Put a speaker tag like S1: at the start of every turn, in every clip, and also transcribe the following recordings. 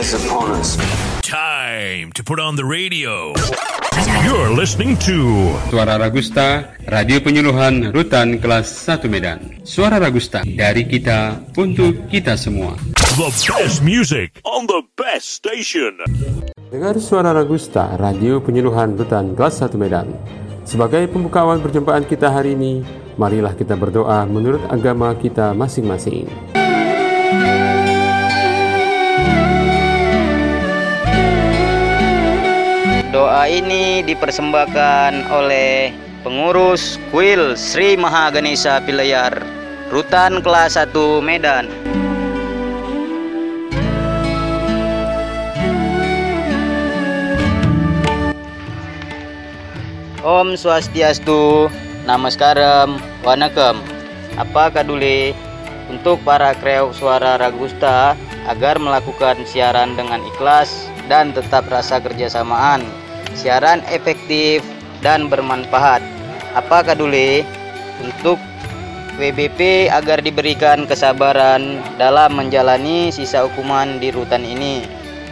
S1: is upon us.
S2: Time to put on the radio. You're listening to
S3: Suara Ragusta, radio penyuluhan Rutan kelas 1 Medan. Suara Ragusta, dari kita, untuk kita semua.
S2: the best music on the best station.
S4: Dengar suara Ragusta, radio penyuluhan Rutan kelas 1 Medan. Sebagai pembukaan perjumpaan kita hari ini, marilah kita berdoa menurut agama kita masing-masing.
S5: Ini dipersembahkan oleh pengurus kuil Sri Mahaganesa Pilayar, Rutan kelas 1 Medan. Om Swastiastu, Namaskaram, Wanakam. Apa kadule untuk para krew suara Ragusta agar melakukan siaran dengan ikhlas dan tetap rasa kerjasamaan. Siaran efektif dan bermanfaat. Apa kadule untuk WBP agar diberikan kesabaran dalam menjalani sisa hukuman di rutan ini.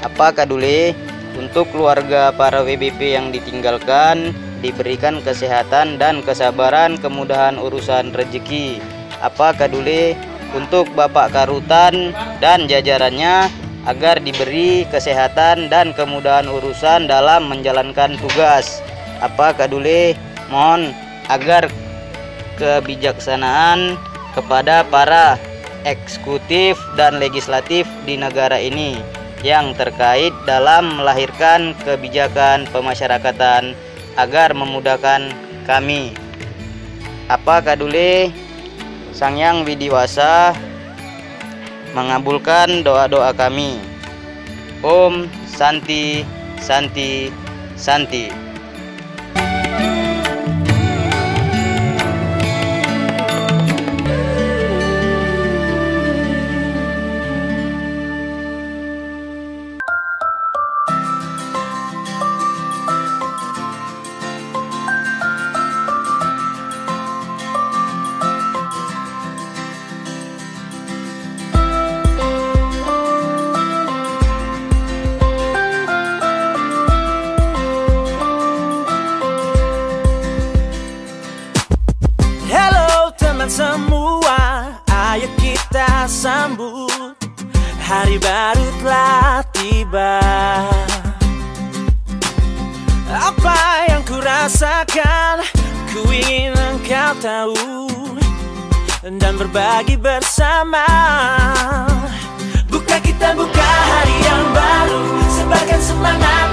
S5: Apa kadule untuk keluarga para WBP yang ditinggalkan diberikan kesehatan dan kesabaran kemudahan urusan rezeki. Apa kadule untuk Bapak Karutan dan jajarannya agar diberi kesehatan dan kemudahan urusan dalam menjalankan tugas. Apa kadule mohon agar kebijaksanaan kepada para eksekutif dan legislatif di negara ini yang terkait dalam melahirkan kebijakan pemasyarakatan agar memudahkan kami. Apa kadule Sang Yang Widiwasa mengabulkan doa-doa kami. Om Santi Santi Santi.
S6: Teman semua, ayo kita sambut. Hari baru telah tiba. Apa yang ku rasakan, ku ingin engkau tahu. Dan berbagi bersama. Buka kita buka hari yang baru. Sebarkan semangat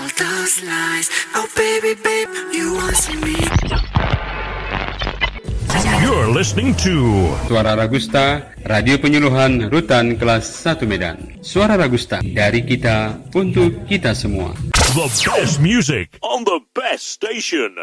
S7: all those lies. Oh baby, babe, you want see me?
S2: You're listening to
S3: Suara Ragusta, radio penyuluhan Rutan kelas 1 Medan. Suara Ragusta, dari kita, untuk kita semua.
S2: the best music on the best station.